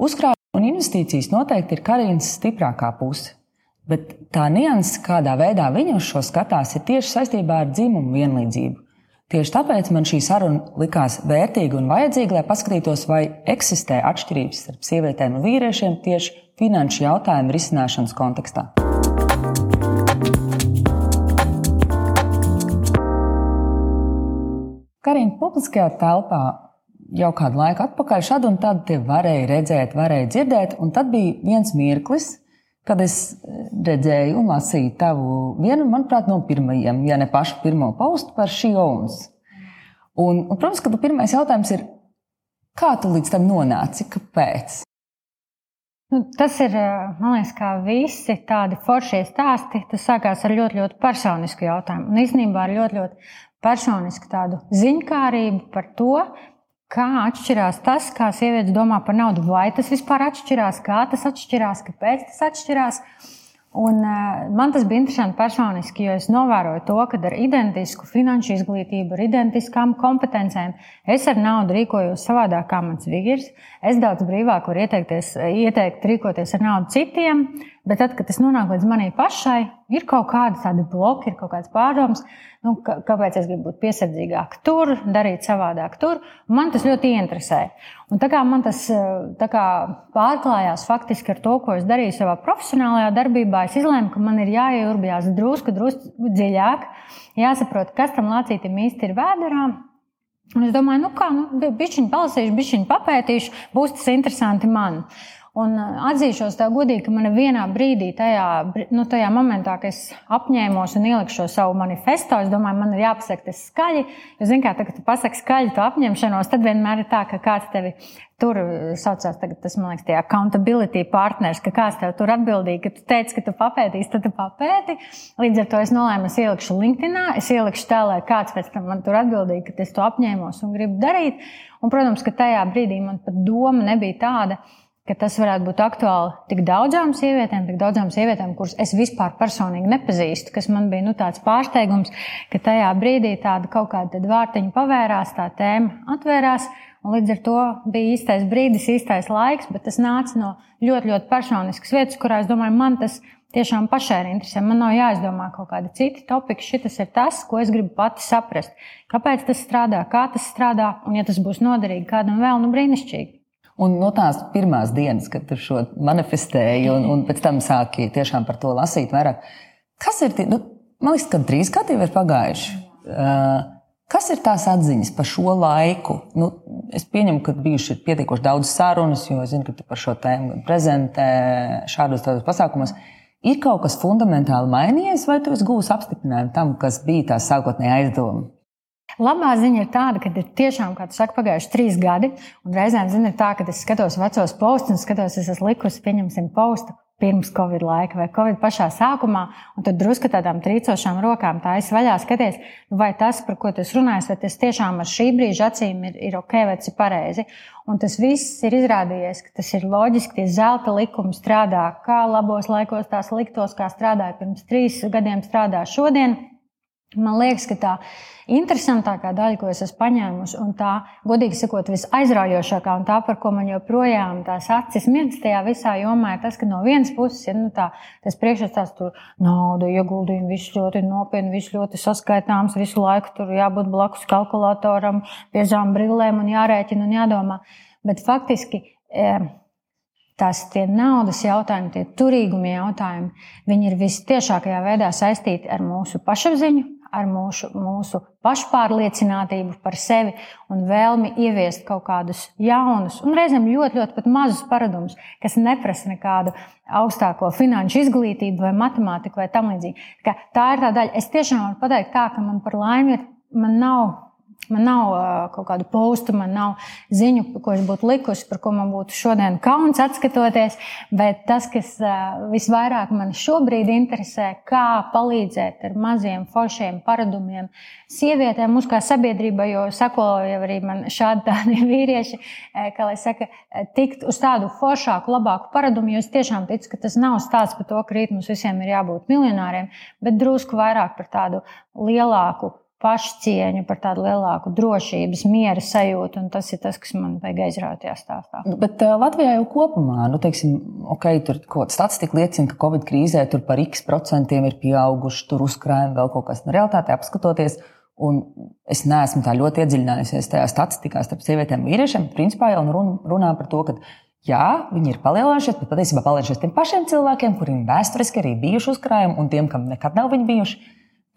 Uzkrājumi un investīcijas noteikti ir Karīnas stiprākā puse. Bet tā nianses, kādā veidā viņa uz šo skatās, ir tieši saistībā ar dzimumu vienlīdzību. Tieši tāpēc man šī saruna likās vērtīga un vajadzīga, lai paskatītos, vai eksistē atšķirības starp sievietēm un vīriešiem tieši finanšu jautājumu risināšanas kontekstā. Karina, publiskajā telpā jau kādu laiku atpakaļ šādu un tādu te varēja redzēt, varēja dzirdēt, un tad bija viens mirklis, kad es redzēju un lasīju tavu vienu, manuprāt, no pirmajiem, ja ne pašu pirmo postu par šī owns. Un, un, protams, ka pirmais jautājums ir, kā tu līdz tam nonāci, kāpēc? Nu, tas ir, man liekas, kā visi tādi foršie stāsti. Tas sākās ar ļoti, ļoti personisku jautājumu. Un īstenībā ar ļoti, ļoti personisku tādu ziņkārību par to, kā atšķirās tas, kā sievietes domā par naudu. Vai tas vispār atšķirās, kā tas atšķirās, kāpēc tas atšķirās. Un, uh, man tas bija interesanti personiski, jo es novēroju to, ka ar identisku finanšu izglītību, ar identiskām kompetencēm, es ar naudu rīkojos savādāk kā mans vīrs. Es daudz brīvāk varu ieteikt rīkoties ar naudu citiem, bet tad, kad tas nonāk līdz manai pašai, ir kaut kāda tāda bloka, ir kaut kāds pārdoms, nu, kāpēc es gribu būt piesardzīgāk tur, darīt savādāk tur. Man tas ļoti ieinteresē. Un tā kā man tas kā, pārklājās faktiski ar to, ko es darīju savā profesionālajā darbībā, es izlēmu, ka man ir jāieurbjās drusku, drusku dziļāk, jāsaprot, kas tam lācītam īsti ir vēderā. Un es domāju, nu kā, nu, bišķiņu palasīšu, bišķiņu papētīšu, būs tas interesanti man. Un atzīšos tā godīgi, ka man vienā brīdī, tajā, nu, tajā momentā, kad es apņēmos un ieliku šo savu manifesto, es domāju, man ir jāpasaka tas skaļi. Jo, zini, kā tagad tu pasaki skaļi to apņemšanos, tad vienmēr ir tā, ka kāds tevi tur saucās, tagad tas, man liekas, tie accountability partners, ka kāds tev tur atbildīgi, ka tu teici, ka tu papētīsi, tad tu papēti. Līdz ar to es nolēmu, es ielikšu LinkedInā, es ielikšu tā, lai kāds pēc tam man tur atbildīgi, ka es to apņēmos un gribu darīt. Un, protams, ka tajā brīdī man pat doma nebija tāda, ka tas varētu būt aktuāli tik daudzām sievietēm, tik daudzām sievietēm, kuras es vispār personīgi nepazīstu, kas man bija nu, tāds pārsteigums, ka tajā brīdī tāda kaut kāda vārtiņa pavērās, tā tēma atvērās. Līdz ar to bija īstais brīdis, īstais laiks, bet tas nāca no ļoti, ļoti personiskas vietas, kurā es domāju, man tas tiešām pašai ir interesanti. Man nav jāizdomā kaut kādi citi topiki. Šis ir tas, ko es gribu pati saprast. Kāpēc tas strādā, kā tas strādā, un ja tas būs noderīgi kādam vēl, nu brīnišķīgi. Un no tās pirmās dienas, kad tu šo manifestēji, un, un pēc tam sāki tiešām par to lasīt vairāk, kas ir tie, nu, man liekas, ka trīs gadi ir pagājuši. Uh, kas ir tās atziņas par šo laiku? Nu, es pieņemu, ka bijuši pietiekoši daudz sarunas, jo es zinu, ka tu par šo tēmu prezentē šādos pasākumos. Ir kaut kas fundamentāli mainījies, vai tu esi gūs apstiprinājumu tam, kas bija tā sākotnējā aizdoma? Labā ziņa ir tāda, ka ir tiešām, kā tu saki, pagājuši trīs gadi. Un reizēm zina, ir tā, ka es skatos vecos postus un skatos, es esmu likusi, pieņemsim, postu pirms Covid laika vai Covid pašā sākumā, un tad drusku tādām trīcošām rokām tā es vaļā skaties, vai tas, par ko tas runājas, vai tas tiešām ar šī brīža acīm ir, ir ok, vai tas ir pareizi. Un tas viss ir izrādījies, ka tas ir loģiski, tie zelta likumi strādā kā labos laikos, tā sliktos, kā strādāja pirms trīs gadiem, strādā šodien. Man liekas, ka tā interesantākā daļa, ko es esmu paņēmusi, un tā, godīgi sakot, visaizraujošākā, un tā, par ko man joprojām tās acis mirds tajā visā jomā, ir tas, ka no vienas puses ir nu, tā, tas priekšstats, tur nauda, ieguldījumi, viss ļoti nopietni, viss ļoti saskaitāms, visu laiku tur jābūt blakus kalkulatoram, biezām brillēm un jārēķina un jādomā. Bet faktiski. E, tās naudas jautājumi, tie turīguma jautājumi, viņi ir visciešākajā veidā saistīti ar mūsu pašapziņu, ar mūsu, mūsu pašpārliecinātību par sevi un vēlmi ieviest kaut kādus jaunus un reizēm ļoti, ļoti pat mazus paradumus, kas neprasa nekādu augstāko finanšu izglītību vai matemātiku vai tam līdzīgi. Tā ir tā daļa. Es tiešām varu pateikt tā, ka man par laimi ir, man nav Man nav uh, kaut kādu postu, man nav ziņu, ko es būtu likusi, par ko man būtu šodien kauns atskatoties. Bet tas, kas uh, visvairāk man šobrīd interesē, kā palīdzēt ar maziem, foršiem paradumiem sievietēm, mums kā sabiedrībai, jo sako jau arī man šādi tādi vīrieši, kā lai saka, tikt uz tādu foršāku, labāku paradumu, jo es tiešām ticu, ka tas nav stāsts par to, ka rīt mums visiem ir jābūt miljonāriem, bet drusku vairāk par tādu lielāku pašcieņu, par tādu lielāku drošības, miera sajūtu. Tas ir tas, kas man vajag aizraut tajā stāstā. Nu, bet uh, Latvijā jau kopumā, nu, teiksim, ok, tur kaut kāda statistika liecina, ka Covid krīzē tur par x procentiem ir pieauguši, tur uzkrājumi vēl kaut kas. Nu, realitātē apskatoties, un es neesmu tā ļoti iedziļinājusies tajā statistikā starp sievietēm un vīriešiem, principā jau runā par to, ka Jā, viņi ir palielinājušies, bet patiesībā palielinājušies tiem pašiem cilvēkiem, kuriem vēsturiski arī bijuši uzkrājumi, un tiem, kam nekad nav bijuši,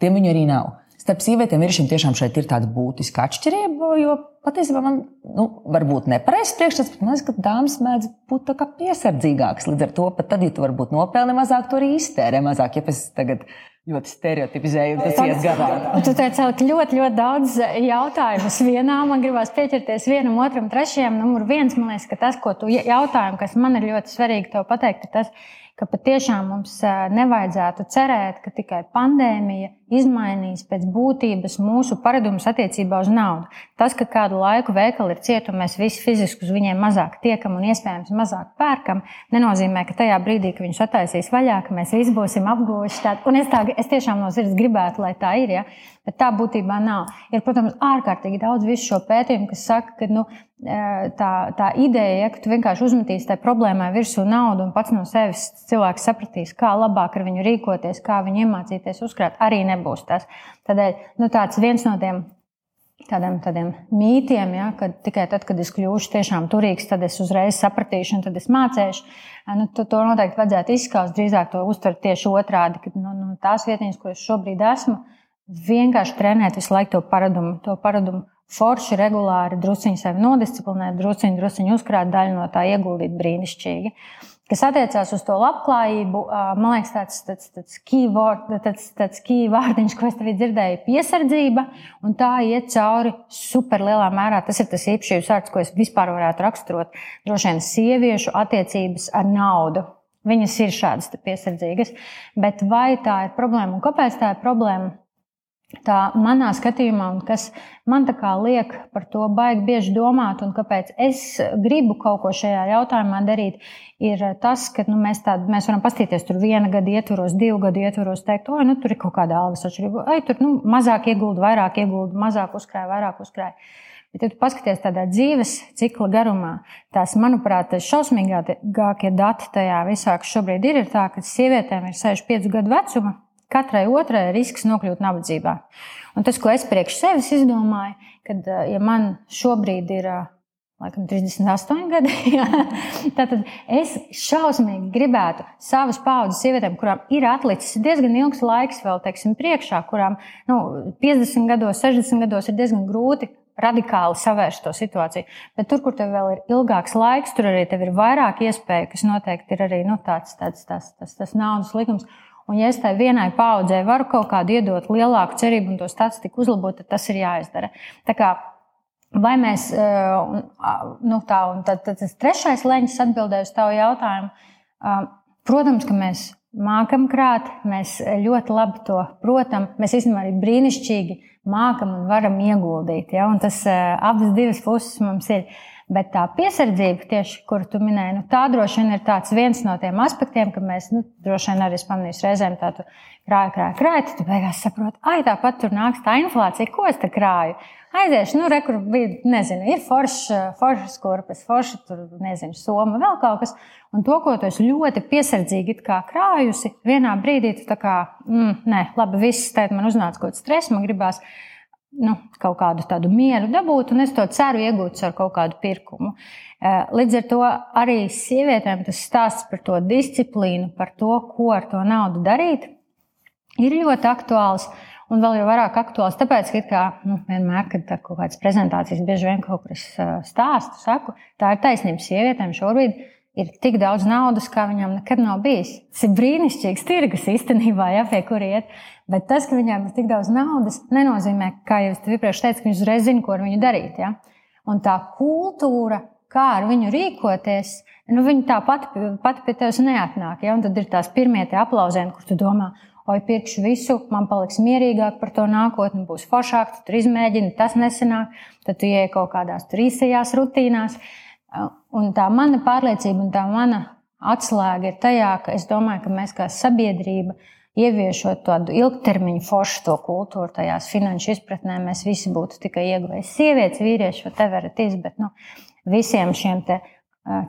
tiem viņi arī nav. Starp sievietēm un vīriešiem tiešām šeit ir tāda būtiska atšķirība, jo patiesībā man nu, varbūt nepareizs priekšstats, bet man liekas, ka dāmas mēdz būt piesardzīgākas. Līdz ar to pat tad, ja tu varbūt nopelni mazāk, tu arī iztērē mazāk. Ja es tagad ļoti stereotipizēju, tas iet garām. Tu teici, ka ļoti, ļoti daudz jautājumus vienā. Man gribās pieķerties vienam, otram, trešajam. Numur viens, man liekas, ka tas, ko tu jautājumu, kas man ir ļoti svarīgi pateikt, ir tas, ka patiešām mums nevajadzētu cerēt, ka tikai pandēmija izmainīs pēc būtības mūsu paradumus attiecībā uz naudu. Tas, ka kādu laiku veikali ir cieti un mēs visi fiziski uz viņiem mazāk tiekam un iespējams mazāk pērkam, nenozīmē, ka tajā brīdī, kad viņus attaisīs vaļā, ka mēs visi būsim apguvuši tādu. Un es, tā, es tiešām no sirds gribētu, lai tā ir. Ja? Bet tā būtībā nav. Ir, protams, ārkārtīgi daudz visu šo pētījumu, kas saka, ka nu, tā, tā ideja, ja, ka tu vienkārši uzmetīsi tai problēmai virsū naudu un pats no sevis cilvēks sapratīs, kā labāk ar viņu rīkoties, kā viņu iemācīties uzkrāt, arī nebūs tas. Tādēļ nu, tāds viens no tiem. Tādiem, tādiem mītiem, ja, ka tikai tad, kad es kļūšu tiešām turīgs, tad es uzreiz sapratīšu, un tad es mācīšu. Nu, to, to noteikti vajadzētu izskaust. Drīzāk to uztvert tieši otrādi, ka nu, nu, tās vietiņas, kur es šobrīd esmu, vienkārši trenēt visu laiku to paradumu, to paradumu forši, regulāri, drusciņi sevi nodisciplinēt, drusciņi, drusciņi uzkrāt, daļu no tā ieguldīt brīnišķīgi. Kas attiecās uz to labklājību, man liekas, tāds, tāds, tāds, keyword, tāds, tāds key vārdiņš, ko es tev dzirdēju, ir piesardzība, un tā iet cauri superlielā mērā. Tas ir tas īpašības vārds, ko es vispār varētu raksturot. Droši vien sieviešu attiecības ar naudu. Viņas ir šādas piesardzīgas, bet vai tā ir problēma un kāpēc tā ir problēma? Tā manā skatījumā, un kas man liek par to baigi bieži domāt, un kāpēc es gribu kaut ko šajā jautājumā darīt, ir tas, ka nu, mēs, tād, mēs varam paskatīties tur viena gada ietvaros, divu gadu ietvaros, teikt, oi, nu, tur ir kaut kāda algas atšķirība, oi, tur nu, mazāk iegulda, vairāk iegulda, mazāk uzkrāja, vairāk uzkrāja. Bet, ja tu paskaties tādā dzīves cikla garumā, tās, manuprāt, šausmīgākie dati tajā visā, kas šobrīd ir, ir tā, ka sievietēm ir 65 gadu vecuma katrai otrai ir risks nokļūt nabadzībā. Un tas, ko es priekš sevis izdomāju, kad eh, ja man šobrīd ir eh, laikam, 38 gadi, jā, tad es šausmīgi gribētu savas paudzes sievietēm, kurām ir atlicis diezgan ilgs laiks vēl teiksim, priekšā, kurām nu, 50 gados, 60 gados ir diezgan grūti radikāli savērst to situāciju. Bet tur, kur tev vēl ir ilgāks laiks, tur arī ir vairāk iespēju, kas noteikti ir arī nu, tāds, tāds, tāds, tas, tas naudas likums. Un, ja es tai vienai paudzei varu kaut kādu iedot lielāku cerību un to statistiku uzlabot, tad tas ir jāizdara. Tā kā, vai mēs, nu tā, un tad, tad tas trešais leņķis atbildēja uz tavu jautājumu. Protams, ka mēs mākam krāt, mēs ļoti labi to protam, mēs īstenībā arī brīnišķīgi mākam un varam ieguldīt. Ja? Un tas abas divas puses mums ir. Bet tā piesardzība, tieši, kur tu minēji, nu, tā droši vien ir viens no tiem aspektiem, ka mēs nu, droši vien arī pamanīsim reizēm tādu krāju, krāju, krāju. Tad beigās saproti, ah, tāpat tur nāks tā inflācija, ko es te krāju. Aiziešu, nu, rekur bija, nezinu, ir foršs, foršs kurpes, forši tur, nezinu, soma, vēl kaut kas. Un to, ko tu ļoti piesardzīgi krājusi, vienā brīdī tu tā kā, mm, nē, labi, viss, tēt man uznāca kaut kāds stress, man gribās nu, kaut kādu tādu mieru dabūt, un es to ceru iegūt ar kaut kādu pirkumu. Eh, līdz ar to arī sievietēm tas stāsts par to disciplīnu, par to, ko ar to naudu darīt, ir ļoti aktuāls. Un vēl jau vairāk aktuāls, tāpēc, ka kā, nu, vienmēr, kad ir kaut kādas prezentācijas, bieži vien kaut kur es eh, stāstu, saku, tā ir taisnība sievietēm šobrīd ir tik daudz naudas, kā viņam nekad nav bijis. Tas ir brīnišķīgs tirgus īstenībā, ja pie kura iet. Bet tas, ka viņiem ir tik daudz naudas, nenozīmē, kā jau es iepriekš teicu, ka viņi uzreiz zina, ko ar viņu darīt. Ja? Un tā kultūra, kā ar viņu rīkoties, nu, viņa tā pati, pati pie tevis neatnāk. Ja? Un tad ir tās pirmie aplausieni, kur tu domā, oi, pirkšu visu, man paliks mierīgāk par to nākotni, būs foršāk, tu tur izmēģini, tas nesenāk, tad tu ieej kaut kādās tur īsajās rutīnās. Un tā mana pārliecība un tā mana atslēga ir tajā, ka es domāju, ka mēs kā sabiedrība ieviešot tādu ilgtermiņu foršu to kultūru, tajās finanšu izpratnē, mēs visi būtu tikai ieguvēji. Sievietes, vīrieši, whatever it is, bet nu, visiem šiem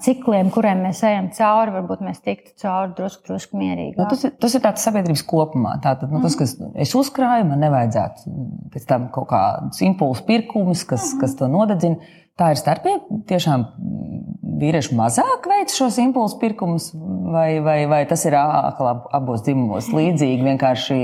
cikliem, kuriem mēs ejam cauri, varbūt mēs tiktu cauri drusku, drusku mierīgi. Nu, tas, ir, tas ir tāds sabiedrības kopumā. Tātad, nu, tas, kas es uzkrāju, man nevajadzētu pēc tam kaut kāds impulsu pirkums, kas, mhm. kas to nodedzina. Tā ir starpība. Tiešām vīrieši mazāk veic šos impulsu pirkumus, vai, vai, vai tas ir abos dzimumos līdzīgi. Vienkārši,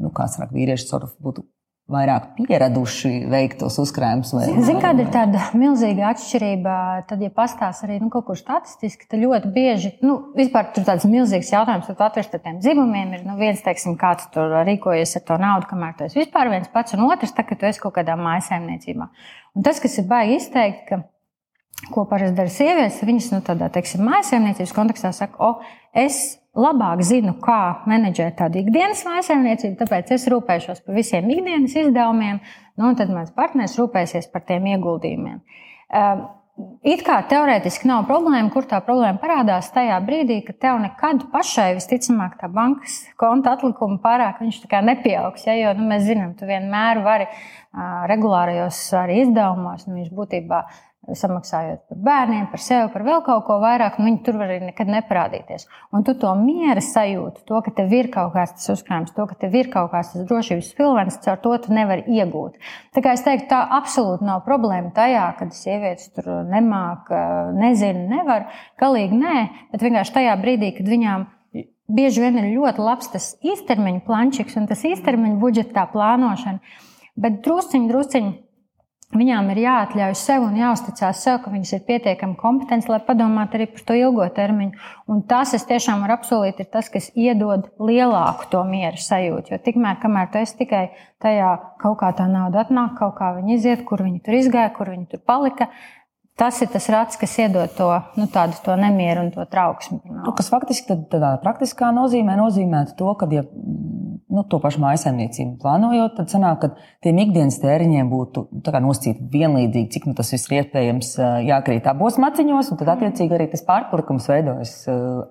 nu, kā saka, vīrieši būtu vairāk pieraduši veikt tos uzkrājumus. Vai... Ziniet, kāda ir tāda milzīga atšķirība? Tad, ja pastāstīs arī nu, kaut kur statistiski, tad ļoti bieži, nu, vispār tur tāds milzīgs jautājums, tad atrast ar tiem dzimumiem ir, nu, viens, teiksim, kā tu tur rīkojies ar to naudu, kamēr tu esi vispār viens pats, un otrs, tā, ka tu esi kaut kādā mājasēmniecībā. Un tas, kas ir baigi izteikt, ka ko parasti dara sievietes, viņas nu, tādā, teiksim, mājasēmniecības kontekstā saka, o, es labāk zinu, kā menedžēt tādu ikdienas mājsaimniecību, tāpēc es rūpēšos par visiem ikdienas izdevumiem, nu, un tad mans partneris rūpēsies par tiem ieguldījumiem. Ehm, it kā teorētiski nav problēma, kur tā problēma parādās tajā brīdī, kad tev nekad pašai visticamāk tā bankas konta atlikuma pārāk nepieaugs. Ja, jo nu, mēs zinām, tu vienmēr vari regulārajos arī izdevumos, nu, viņš būtībā samaksājot par bērniem, par sevi, par vēl kaut ko vairāk, nu, viņi tur var arī nekad neparādīties. Un tu to miera sajūtu, to, ka tev ir kaut kāds tas uzkrājums, to, ka tev ir kaut kāds tas drošības pilvens, caur to tu nevari iegūt. Tā kā es teiktu, tā absolūti nav problēma tajā, kad sievietes tur nemāk, nezina, nevar, galīgi nē, bet vienkārši tajā brīdī, kad viņām bieži vien ir ļoti labs tas īstermiņa plančiks un tas īstermiņa budžeta plānošana, bet drusciņi, drusciņi Viņām ir jāatļauj sev un jāuzticas sev, ka viņas ir pietiekami kompetentas, lai padomātu arī par to ilgo termiņu. Un tas, es tiešām varu apsolīt, ir tas, kas iedod lielāku to mieru sajūtu. Jo tikmēr, kamēr tu esi tikai tajā, kaut kā tā nauda atnāk, kaut kā viņa iziet, kur viņa tur izgāja, kur viņa tur palika, Tas ir tas rats, kas iedod to, nu, tādu, to nemieru un to trauksmi. Nu, kas faktiski tad, tādā praktiskā nozīmē nozīmē to, ka, ja nu, to pašu mājsaimniecību plānojot, tad sanāk, ka tiem ikdienas tēriņiem būtu nu, nosacīti vienlīdzīgi, cik nu, tas viss ir iespējams jākrīt abos maciņos, un tad attiecīgi arī tas pārpalikums veidojas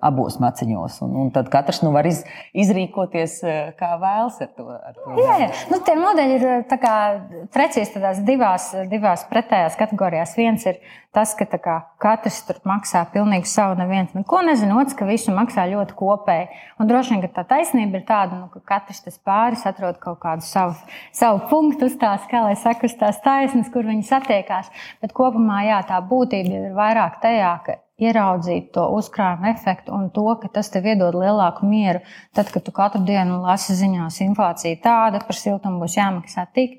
abos maciņos. Un, un tad katrs nu, var iz, izrīkoties kā vēlas ar to. Ar to jā, jā. Nu, tie modeļi ir tādās divās, divās pretējās kategorijās. Viens ir tas, ka kā, katrs tur maksā pilnīgi savu, neviens neko nezina, otrs, ka visu maksā ļoti kopēji. Un droši vien, tā taisnība ir tāda, nu, ka katrs tas pāris atrod kaut kādu savu, savu punktu uz tās, kā lai saka, uz tās taisnes, kur viņi satiekās. Bet kopumā, jā, tā būtība ir vairāk tajā, ka ieraudzīt to uzkrājuma efektu un to, ka tas tev iedod lielāku mieru. Tad, kad tu katru dienu lasi ziņās, inflācija tāda, par siltumu būs jāmaksā tik,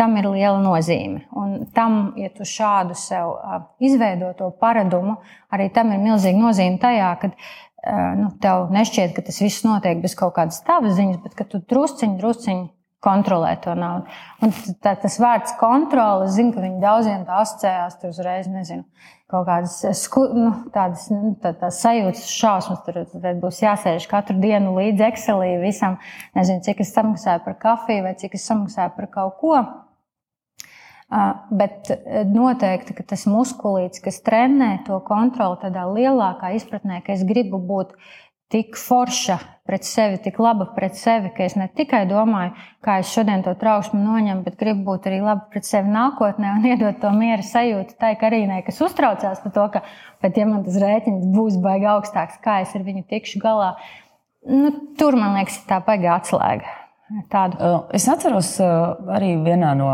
tam ir liela nozīme. Un tam, ja tu šādu sev izveido to paradumu, arī tam ir milzīga nozīme tajā, ka nu, tev nešķiet, ka tas viss notiek bez kaut kādas tavas ziņas, bet ka tu drusciņi, drusciņi kontrolē to naudu. Un tā, tas vārds kontrole, es zinu, ka viņi daudziem tā asociējās, tur uzreiz nezinu. Kaut kādas sku, nu, tādas nu, tā, tā sajūtas, šausmas. Tur, tur būs jāsēž katru dienu līdzi Excelī visam. Nezinu, cik es samaksāju par kafiju vai cik es samaksāju par kaut ko. Bet noteikti tas muskulīts, kas trenē to kontroli tādā lielākā izpratnē, ka es gribu būt tik forša pret sevi, tik laba pret sevi, ka es ne tikai domāju, kā es šodien to trauksmu noņemu, bet gribu būt arī laba pret sevi nākotnē un iedot to miera sajūtu tai karīnai, kas uztraucās par to, ka, bet ja man tas rēķins būs baigi augstāks, kā es ar viņu tikšu galā, nu, tur man liekas, tā baigā atslēga. Tādu. Es atceros arī vienā no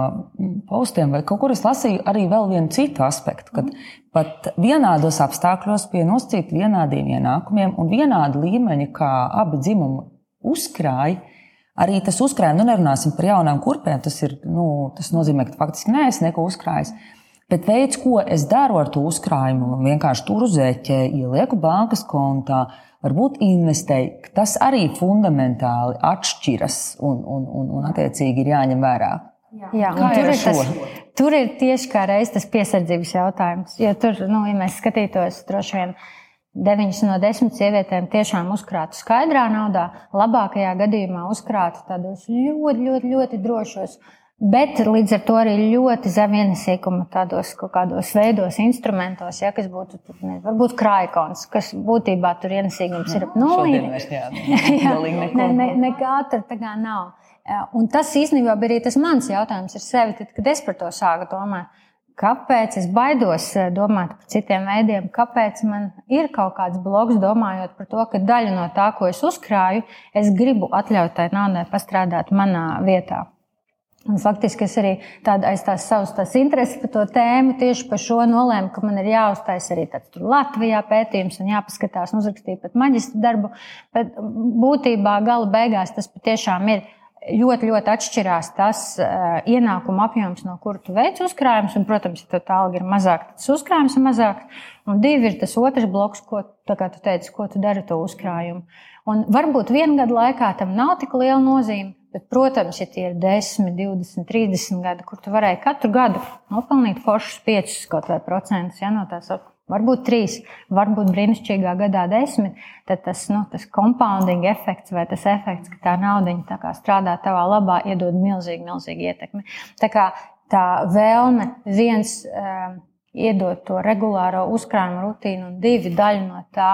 postiem, vai kaut kur es lasīju arī vēl vienu citu aspektu, kad pat vienādos apstākļos pie nosacīti vienādiem ienākumiem un vienāda līmeņa, kā abi dzimumi uzkrāja, arī tas uzkrājums, nu nerunāsim par jaunām kurpēm, tas, ir, nu, tas nozīmē, ka faktiski neesmu neko uzkrājis. Bet veids, ko es daru ar to uzkrājumu, vienkārši tur uz ēķē, ielieku bankas kontā, varbūt investēju, tas arī fundamentāli atšķiras un, un, un, un attiecīgi ir jāņem vērā. Jā, Jā tur, ir tas, tur ir tieši kā reiz tas piesardzības jautājums. Jo tur, nu, ja mēs skatītos, droši vien 9 no 10 sievietēm tiešām uzkrātu skaidrā naudā, labākajā gadījumā uzkrātu tādos ļoti, ļoti, ļoti drošos Bet līdz ar to arī ļoti zem ienesīguma tādos kaut kādos veidos, instrumentos, ja, kas būtu ne, varbūt krājkons, kas būtībā tur ienesīgums ir ap nulli. ne, ne, nekā tur tā kā nav. Un tas īstenībā bija arī tas mans jautājums ar sevi, tad, kad es par to sāku domāt. Kāpēc es baidos domāt par citiem veidiem? Kāpēc man ir kaut kāds bloks, domājot par to, ka daļa no tā, ko es uzkrāju, es gribu atļaut tai naudai pastrādāt manā vietā? Un faktiski es arī tādu aiz tās savas tās intereses par to tēmu tieši par šo nolēmu, ka man ir jāuztais arī tāds Latvijā pētījums un jāpaskatās uzrakstīt pat maģistra darbu. Bet būtībā gala beigās tas patiešām ir ļoti, ļoti atšķirās tas uh, ienākuma apjoms, no kura tu veic uzkrājumus. Un, protams, ja tā alga ir mazāka, tad tas uzkrājums ir mazāks. Un divi ir tas otrs bloks, ko tu teici, ko tu dari ar to uzkrājumu. Un varbūt vienu gadu laikā tam nav tik liela nozīme. Bet, protams, ja tie ir 10, 20, 30 gadi, kur tu varēji katru gadu nopelnīt foršus 5 kaut vai procentus ja, no tās, varbūt 3, varbūt brīnišķīgā gadā 10, tad tas, nu, tas compounding efekts vai tas efekts, ka tā naudiņa tā strādā tavā labā, iedod milzīgi, milzīgi ietekmi. Tā kā tā vēlme viens um, iedot to regulāro uzkrājumu rutīnu un divi daļu no tā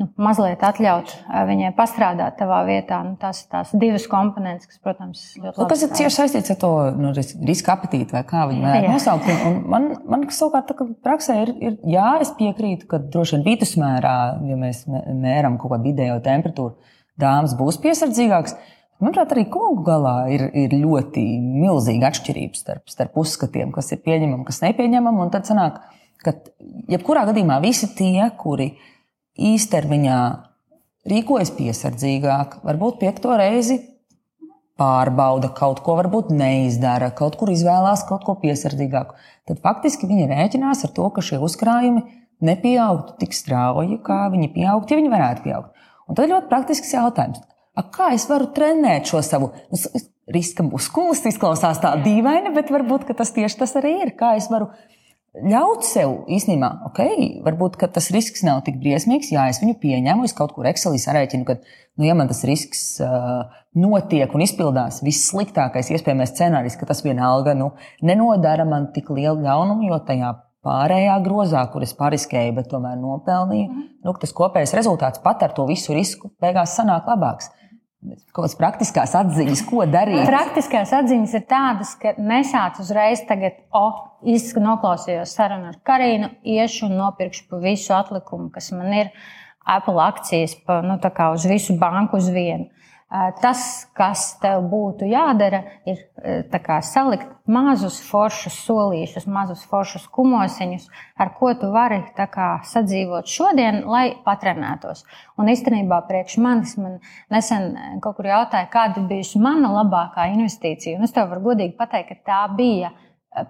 nu, mazliet atļaut viņai pastrādāt tavā vietā. Nu, tās ir tās divas komponentes, kas, protams, ļoti labi. Tas ir cieši saistīts ar to nu, riska apetīti, vai kā viņi nosaukt. Un man, man savukārt, tā, praksē ir, ir, jā, es piekrītu, ka droši vien vidusmērā, ja mēs mēram kaut kādu vidējo temperatūru, dāmas būs piesardzīgākas. Manuprāt, arī kungu galā ir, ir ļoti milzīga atšķirība starp, starp uzskatiem, kas ir pieņemami, kas nepieņemami. Un tad sanāk, ka jebkurā gadījumā visi tie, kuri īstermiņā rīkojas piesardzīgāk, varbūt piekto reizi pārbauda kaut ko, varbūt neizdara, kaut kur izvēlās kaut ko piesardzīgāku, tad faktiski viņi rēķinās ar to, ka šie uzkrājumi nepieaugtu tik strauji, kā viņi pieaugtu, ja viņi varētu pieaugt. Un tad ir ļoti praktisks jautājums. A, kā es varu trenēt šo savu nu, riska muskulis? Izklausās tā dīvaini, bet varbūt tas tieši tas arī ir. Kā es varu ļaut sev īstenībā, ok, varbūt tas risks nav tik briesmīgs, jā, es viņu pieņemu, es kaut kur Excelī sarēķinu, ka, nu, ja man tas risks uh, notiek un izpildās vissliktākais iespējamais scenārijs, ka tas vienalga nu, nenodara man tik lielu ļaunumu, jo tajā pārējā grozā, kur es pariskēju, bet tomēr nopelnīju, mm. nu, tas kopējais rezultāts pat ar to visu risku beigās sanāk labāks. Kaut kādas praktiskās atziņas, ko darīt? Praktiskās atziņas ir tādas, ka nesāc uzreiz tagad, oh, izsaka noklausījos sarunu ar Karinu, iešu un nopirkšu pa visu atlikumu, kas man ir Apple akcijas, pa, nu, uz visu banku uz vienu. Tas, kas tev būtu jādara, ir kā, salikt mazus foršus solīšus, mazus foršus kumosiņus, ar ko tu vari kā, sadzīvot šodien, lai patrenētos. Un īstenībā priekš manis man nesen kaut kur jautāja, kāda bija mana labākā investīcija. Un es tev varu godīgi pateikt, ka tā bija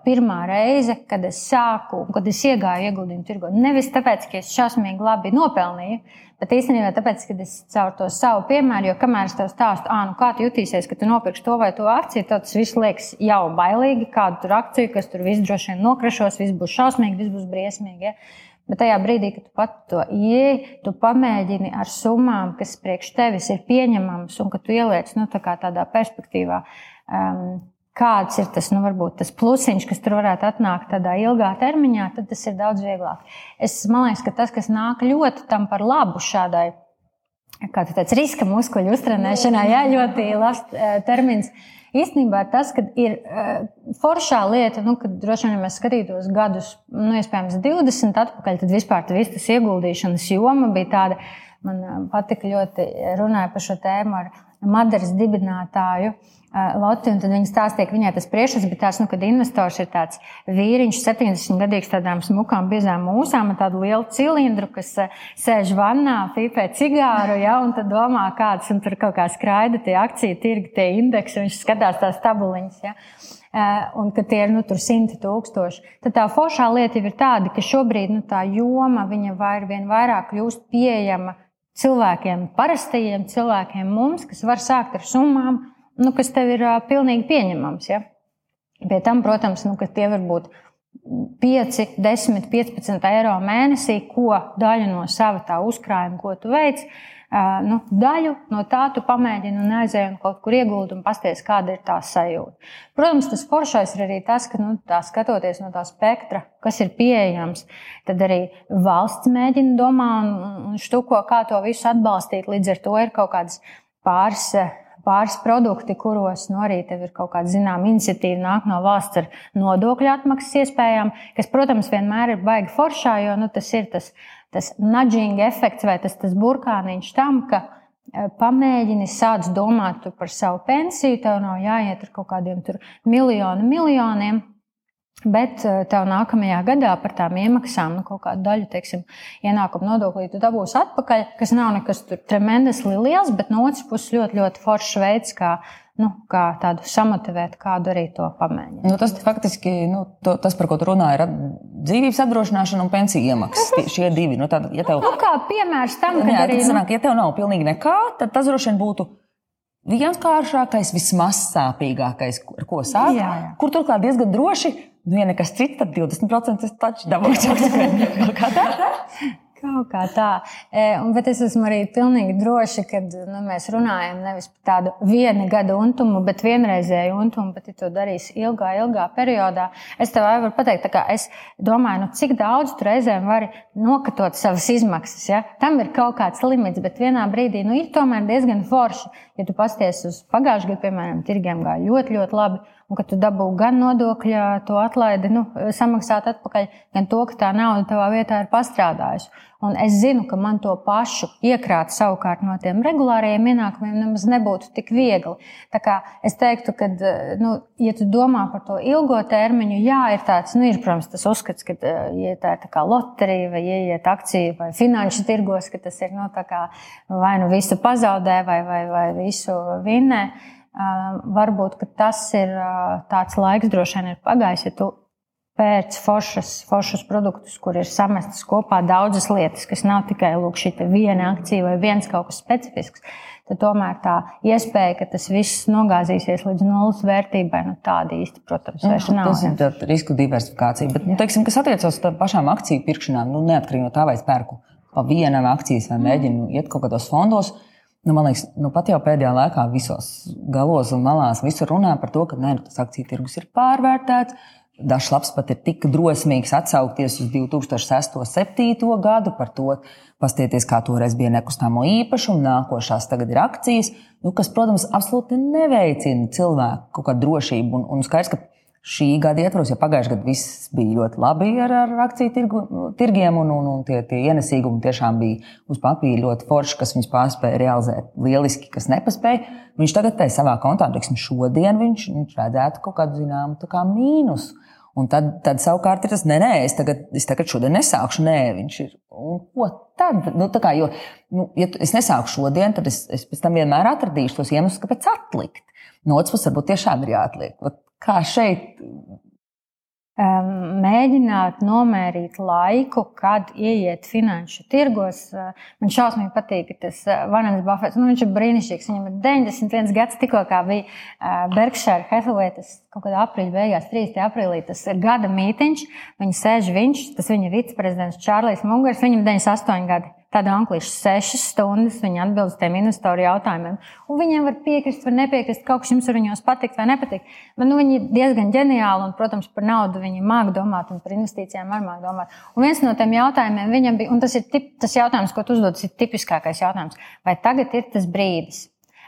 pirmā reize, kad es sāku, kad es iegāju ieguldījumu tirgu. Nevis tāpēc, ka es šausmīgi labi nopelnīju, Bet īstenībā tāpēc, ka es caur to savu piemēru, jo kamēr es tev stāstu, ah, nu kā tu jutīsies, ka tu nopirksi to vai to akciju, tad tas viss liekas jau bailīgi, kādu tur akciju, kas tur viss droši vien nokrašos, viss būs šausmīgi, viss būs briesmīgi. Ja? Bet tajā brīdī, kad tu pat to ieej, tu pamēģini ar summām, kas priekš tevis ir pieņemamas, un ka tu ieliec nu, tā tādā perspektīvā. Um, kāds ir tas, nu, varbūt tas plusiņš, kas tur varētu atnākt tādā ilgā termiņā, tad tas ir daudz vieglāk. Es domāju, ka tas, kas nāk ļoti tam par labu šādai, kā tāds riska muskuļu uztrenēšanai, jā, ļoti labs eh, termins. Īstenībā tas, ka ir uh, foršā lieta, nu, kad droši vien, ja mēs skatītos gadus, nu, iespējams, 20 atpakaļ, tad vispār tas viss ieguldīšanas joma bija tāda, man eh, patika ļoti runāja par šo tēmu ar Madaras dibinātāju. Uh, Loti, un viņa stāstīja, ka viņai tas priekšstats bija tāds, nu, kad investors ir tāds vīriņš, 70 gadīgs, tādām smukām, biezām mūsām, ar tādu lielu cilindru, kas sēž vannā, pīpē cigāru, ja, un tad domā, kāds, un tur kaut kā skraida tie akciju tirgi, tie indeksi, viņš skatās tās tabuliņas. Ja un ka tie ir nu, simti tūkstoši. Tad tā foršā lieta ir tāda, ka šobrīd nu, tā joma var vien vairāk kļūst pieejama cilvēkiem, parastajiem cilvēkiem, mums, kas var sākt ar summām nu, kas tev ir pilnīgi pieņemams. Ja? Pie tam, protams, nu, tie var būt 5, 10, 15 eiro mēnesī, ko daļu no sava tā uzkrājuma, ko tu veici, nu, daļu no tā tu pamēģini un aizēji un kaut kur ieguldi un pasties, kāda ir tā sajūta. Protams, tas foršais ir arī tas, ka nu, tā skatoties no tā spektra, kas ir pieejams, tad arī valsts mēģina domāt un štuko, kā to visu atbalstīt. Līdz ar to ir kaut kādas pāris pāris produkti, kuros nu, arī ir kaut kāda zināma iniciatīva, nāk no valsts ar nodokļu atmaksas iespējām, kas, protams, vienmēr ir baigi foršā, jo nu, tas ir tas tas nudging efekts vai tas, tas burkāniņš tam, ka e, pamēģini sāc domāt par savu pensiju, tev nav jāiet ar kaut kādiem miljonu, miljoniem. Bet e, tev nākamajā gadā par tām iemaksām, nu, kaut kādu daļu, teiksim, ienākuma nodoklī tu dabūsi atpakaļ, kas nav nekas tremendously liels, bet no otras puses ļoti, ļoti foršs veids, kā nu, kā tādu samotivēt, kādu arī to pamēģināt. Nu, tas faktiski, nu, to, tas, par ko tu runā, ir dzīvības apdrošināšana un pensiju iemaksas. Šie divi. Nu, tad, ja tev, nu, kā piemērs tam, ka arī, nu... sanāk, ja tev nav pilnīgi nekā, tad tas droši vien būtu. Vienkāršākais, vismaz sāpīgākais, ar ko sākt. Jā, jā. Kur turklāt diezgan droši, nu, ja nekas cits, tad 20% tas taču dabūs. Kā tā? Kaut kā tā. E, un, bet es esmu arī pilnīgi droša, ka nu, mēs runājam nevis par tādu viena gada untumu, bet vienreizēju untumu. Bet, ja to darīs ilgā, ilgā periodā, es tev varu pateikt, ka es domāju, nu, cik daudz reizēm vari nokatot savas izmaksas. Ja? Tam ir kaut kāds limits, bet vienā brīdī nu, ir tomēr diezgan forši. Ja tu pasties uz pagājušā gada, piemēram, tirgiem gāja ļoti, ļoti labi un ka tu dabū gan nodokļa to atlaidi, nu, samaksāt atpakaļ, gan to, ka tā nauda tavā vietā ir pastrādājusi. Un es zinu, ka man to pašu iekrāt savukārt no tiem regulāriem ienākumiem nemaz nebūtu tik viegli. Tā kā es teiktu, ka, nu, ja tu domā par to ilgo termiņu, jā, ir tāds, nu, ir, protams, tas uzskats, ka, ja tā ir tā kā loterija vai ieiet akciju vai finanšu tirgos, ka tas ir, nu, tā kā vai nu visu pazaudē vai, vai, vai visu vinnē. Varbūt tas ir tāds laiks, droši vien ir pagājis, ja tu pēc foršas, foršas produktus, kur ir samestas kopā daudzas lietas, kas nav tikai lūk, šī viena akcija vai viens kaut kas specifisks. Tad tomēr tā iespēja, ka tas viss nogāzīsies līdz nulles vērtībai, nu, tāda īsti, protams, vairs nav. Tas ir ja. risku diversifikācija. Bet, nu, teiksim, kas attiecas uz pašām akciju pirkšanām, nu, neatkarīgi no tā, vai es pērku pa vienam akcijas vai mēģinu iet kaut kādos fondos. Nu, man liekas, nu, pat jau pēdējā laikā visos galos un malās visur runā par to, ka nē, nu, tas akciju tirgus ir pārvērtēts. Dažs labs pat ir tik drosmīgs atsaukties uz 2006. un 2007. gadu par to, pastieties, kā toreiz bija nekustamo īpašumu, nākošās tagad ir akcijas, nu, kas, protams, absolūti neveicina cilvēku kaut kādu drošību. Un, un skaidrs, ka šī gada ietvaros, ja pagājušajā gadā viss bija ļoti labi ar, ar akciju tirgu, tirgiem, un, un, un tie, tie ienesīgumi tiešām bija uz papīra ļoti forši, kas viņus pārspēja realizēt lieliski, kas nepaspēja. Viņš tagad tai savā kontā, teiksim, šodien viņš, viņš redzētu kaut kādu zināmu kā mīnusu. Un tad, tad savukārt ir tas, nē, nē, es tagad, es tagad šodien nesākšu, nē, viņš ir. Un ko tad? Nu, kā, jo, nu, ja es nesāku šodien, tad es, es pēc tam vienmēr atradīšu tos iemeslus, kāpēc atlikt. No otras puses, varbūt tiešām ir jāatliek. Vat kā šeit mēģināt nomērīt laiku, kad ieiet finanšu tirgos. Man šausmīgi patīk tas Vanens Buffets. Nu, viņš ir brīnišķīgs. Viņam ir 91 gads, tikko bija Berkshire Hathaway. Tas kaut kādā aprīļa beigās, 3. aprīlī, tas ir gada mītiņš. Viņa sēž viņš, tas viņa viceprezidents Čārlis Mungars, viņam ir 98 gadi tāda angliša sešas stundas, viņi atbild uz tiem investoru jautājumiem. Un viņiem var piekrist, var nepiekrist, kaut kas jums var viņos patikt vai nepatikt. Bet nu, viņi ir diezgan ģeniāli un, protams, par naudu viņi māk domāt un par investīcijām var māk domāt. Un viens no tiem jautājumiem viņam bija, un tas ir tip, tas jautājums, ko tu uzdod, ir tipiskākais jautājums. Vai tagad ir tas brīdis?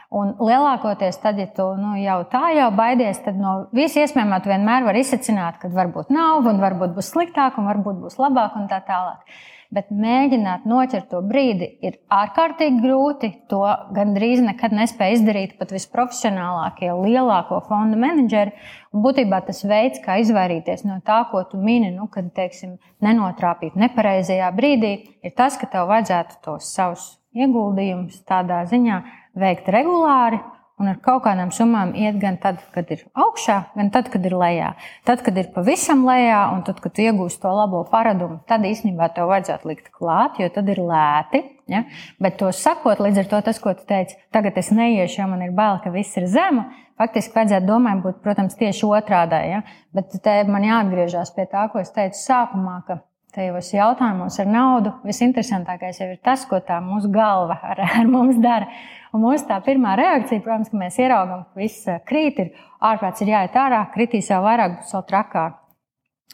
Un lielākoties, tad, ja tu nu, jau tā jau baidies, tad no visa iespējamā tu vienmēr vari izsacināt, ka varbūt nav, un varbūt būs sliktāk, un varbūt būs labāk, un tā tālāk bet mēģināt noķert to brīdi ir ārkārtīgi grūti. To gandrīz nekad nespēja izdarīt pat visprofesionālākie, lielāko fondu menedžeri. Un būtībā tas veids, kā izvairīties no tā, ko tu mini, nu, kad teiksim, nenotrāpīt nepareizajā brīdī, ir tas, ka tev vajadzētu tos savus ieguldījumus tādā ziņā veikt regulāri un ar kaut kādām summām iet gan tad, kad ir augšā, gan tad, kad ir lejā. Tad, kad ir pavisam lejā, un tad, kad iegūst to labo paradumu, tad īstenībā tev vajadzētu likt klāt, jo tad ir lēti. Ja? Bet to sakot, līdz ar to tas, ko tu teici, tagad es neiešu, jo man ir bail, ka viss ir zemu. Faktiski vajadzētu domāt, būt, protams, tieši otrādi. Ja? Bet te man jāatgriežas pie tā, ko es teicu sākumā, ka tajos jautājumos ar naudu visinteresantākais jau ir tas, ko tā mūsu galva ar, ar mums dara. Un mūsu tā pirmā reakcija, protams, ka mēs ieraugām, ka viss eh, krīt, ir ārprāts, ir jāiet ārā, kritīs jau vairāk, būs vēl trakāk.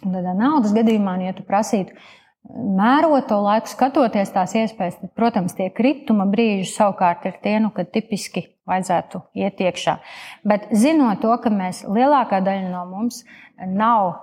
Un tad naudas gadījumā, ja tu prasītu mērot to laiku, skatoties tās iespējas, tad, protams, tie krituma brīži savukārt ir tie, nu, kad tipiski vajadzētu iet iekšā. Bet zinot to, ka mēs lielākā daļa no mums nav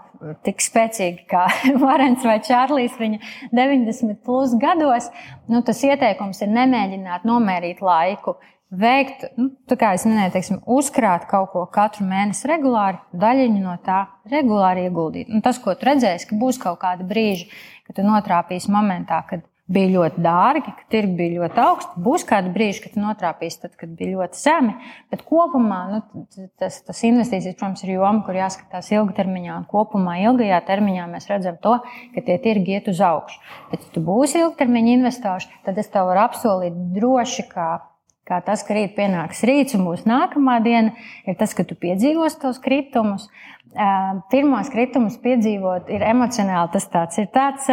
tik spēcīgi kā Varens vai Čārlis viņa 90 plus gados, nu, tas ieteikums ir nemēģināt nomērīt laiku. Veikt, nu, tā kā es minēju, teiksim, uzkrāt kaut ko katru mēnesi regulāri, daļiņu no tā regulāri ieguldīt. Un tas, ko tu redzēsi, ka būs kaut kādi brīži, kad tu notrāpīsi momentā, kad bija ļoti dārgi, ka tirgi bija ļoti augsti. Būs kādi brīži, kad notrāpīs, tad, kad bija ļoti zemi. Bet kopumā nu, tas, tas investīcijas, protams, ir joma, kur jāskatās ilgtermiņā. Un kopumā ilgajā termiņā mēs redzam to, ka tie tirgi iet uz augšu. Bet, ja tu būsi ilgtermiņa investors, tad es tev varu apsolīt droši, ka kā tas, ka rīt pienāks rīts un būs nākamā diena, ir tas, ka tu piedzīvos tos kritumus. Pirmos kritumus piedzīvot ir emocionāli tas tāds, ir tāds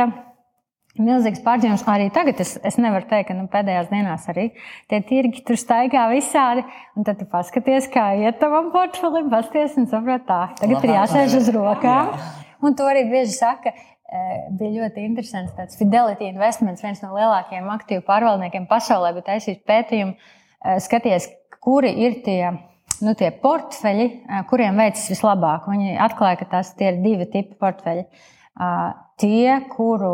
milzīgs pārdzīvums. Arī tagad es, es nevaru teikt, ka nu, pēdējās dienās arī tie tirgi tur staigā visādi. Un tad tu paskaties, kā iet tavam portfelim, pasties un saproti, tā, tagad ir jāsēž uz rokām. Un to arī bieži saka. Bija ļoti interesants tāds Fidelity Investments, viens no lielākajiem aktīvu pārvaldniekiem pasaulē, bet taisīt pētījumu, skaties, kuri ir tie nu, tie portfeļi, kuriem veicas vislabāk. Viņi atklāja, ka tās ir divi tipi portfeļi tie, kuru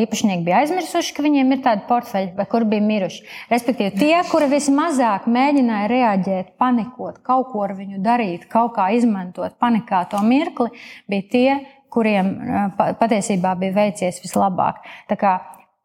īpašnieki bija aizmirsuši, ka viņiem ir tādi portfeļi, vai kuri bija miruši. Respektīvi, tie, kuri vismazāk mēģināja reaģēt, panikot, kaut ko ar viņu darīt, kaut kā izmantot panikā to mirkli, bija tie, kuriem patiesībā bija veicies vislabāk. Tā kā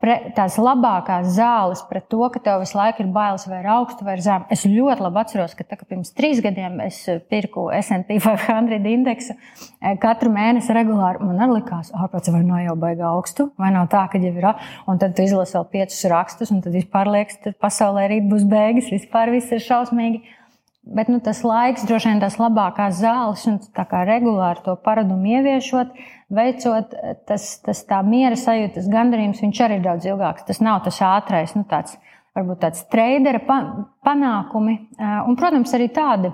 pre, tās labākās zāles pret to, ka tev visu laiku ir bailes vai augstu vai zemu. Es ļoti labi atceros, ka tā, ka pirms trīs gadiem es pirku SP 500 indeksu eh, katru mēnesi regulāri. Man arī likās, ārpēc vai nav jau baigā augstu, vai nav tā, ka jau ir. Un tad tu izlasi vēl piecus rakstus, un tad vispār liekas, ka pasaulē rīt būs beigas, vispār viss ir šausmīgi. Bet nu, tas laiks, droši vien tās labākās zāles, un tā kā regulāri to paradumu ieviešot, veicot, tas, tas tā miera sajūta, tas gandarījums, viņš arī ir daudz ilgāks. Tas nav tas ātrais, nu, tāds, varbūt tāds treidera panākumi. Un, protams, arī tādi.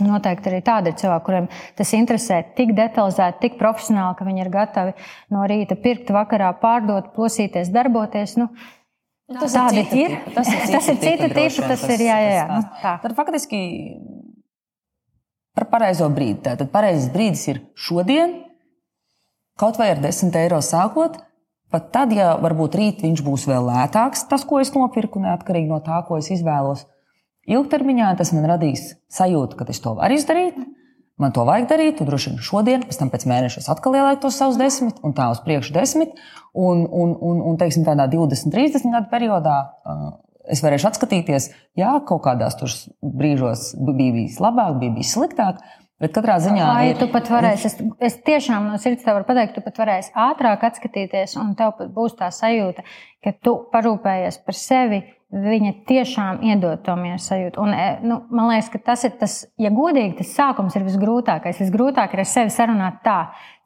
Noteikti arī tādi ir cilvēki, kuriem tas interesē tik detalizēti, tik profesionāli, ka viņi ir gatavi no rīta pirkt, vakarā pārdot, plosīties, darboties. Nu, Nu, tas Tādi ir. Tipa. Tas ir, tas ir cita tipa, tas ir jā, jā, jā. Nu, tā. Tad faktiski par pareizo brīdi. Tātad pareizais brīdis ir šodien, kaut vai ar 10 eiro sākot. Pat tad, ja varbūt rīt viņš būs vēl lētāks, tas, ko es nopirku, neatkarīgi no tā, ko es izvēlos, ilgtermiņā tas man radīs sajūtu, ka es to varu izdarīt man to vajag darīt, droši vien šodien, pēc tam pēc mēneša es atkal ielieku tos savus desmit, un tā uz priekšu desmit. Un, un, un, un teiksim, tādā 20, 30 gadu periodā uh, es varēšu atskatīties, jā, kaut kādās brīžos bija bijis labāk, bija bijis sliktāk. Bet katrā ziņā. Vai ir... tu pat varēsi, es, es tiešām no sirds tev varu pateikt, tu pat varēsi ātrāk atskatīties, un tev būs tā sajūta, ka tu parūpējies par sevi, viņa tiešām iedod to mieru sajūtu. Un, e, nu, man liekas, ka tas ir tas, ja godīgi, tas sākums ir visgrūtākais. Visgrūtāk ir ar sevi sarunāt tā,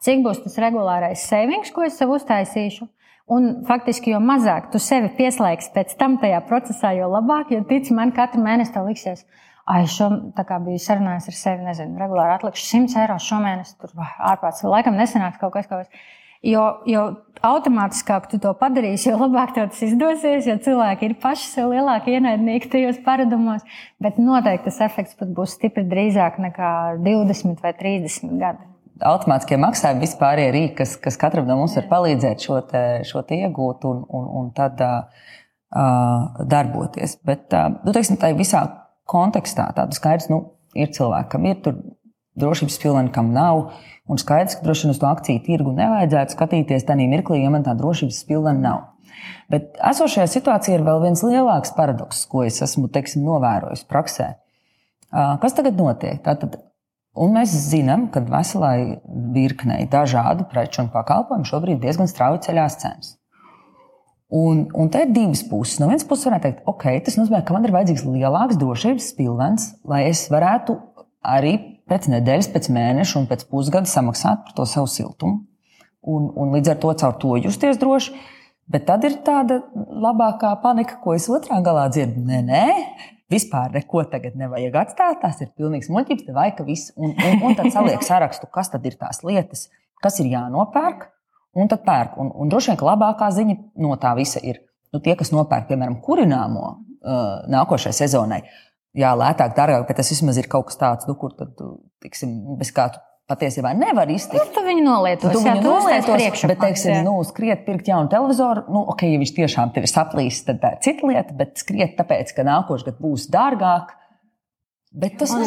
cik būs tas regulārais savings, ko es sev uztaisīšu. Un faktiski, jo mazāk tu sevi pieslēgsi pēc tam tajā procesā, jo labāk, jo tici man, katru mēnesi tev liksies. Ai, šo kā biju sarunājis ar sevi, nezinu, regulāri atlikšu 100 eiro šomēnes, tur ārpus laikam nesanāks kaut kas, kaut kas. Jo, jo automātiskāk tu to padarīsi, jo labāk tev tas izdosies, jo cilvēki ir paši sev lielāki ienaidnieki tajos paradumos. Bet noteikti tas efekts pat būs stipri drīzāk nekā 20 vai 30 gadi. Automātiskie maksājumi vispār ir rīki, kas, kas katram no mums var palīdzēt šo, te, šo te iegūt un, un, un tad uh, darboties. Bet, uh, nu, teiksim, tā visā kontekstā tādu skaidrs, nu, ir cilvēki, kam ir tur drošības pilni, kam nav. Un skaidrs, ka droši vien uz to akciju tirgu nevajadzētu skatīties tajā mirklī, ja man tā drošības pilna nav. Bet esošajā situācijā ir vēl viens lielāks paradoks, ko es esmu teiksim, novērojis praksē. Kas tagad notiek? Tātad, mēs zinām, ka veselai virknei dažādu preču un pakalpojumu šobrīd diezgan strauji ceļās cenas. Un, un te ir divas puses. No vienas puses, varētu teikt, ok, tas nozīmē, ka man ir vajadzīgs lielāks drošības pilvens, lai es varētu arī pēc nedēļas, pēc mēneša un pēc pusgada samaksāt par to savu siltumu. Un, un līdz ar to caur to justies droši. Bet tad ir tāda labākā panika, ko es otrā galā dzirdu. Nē, nē, vispār neko tagad nevajag atstāt. Tas ir pilnīgs muļķības, vai ka viss. Un, un, un tad saliek sarakstu, kas tad ir tās lietas, kas ir jānopērk, un tad pērk. Un, un droši vien, ka labākā ziņa no tā visa ir nu, tie, kas nopērk, piemēram, kurināmo uh, nākošajai sezonai. Jā, lētāk, dārgāk, bet tas vismaz ir kaut kas tāds, nu, kur tad, tiksim, bez kā tu patiesībā nevar iztikt. Nu, tu viņu nolietos, tu jā, viņu nolietos, priekšā. bet, teiksim, nu, skriet pirkt jaunu televizoru, nu, ok, ja viņš tiešām tev ir saplīs, tad tā ir cita lieta, bet skriet tāpēc, ka nākošais gads būs dārgāk. Bet tas ka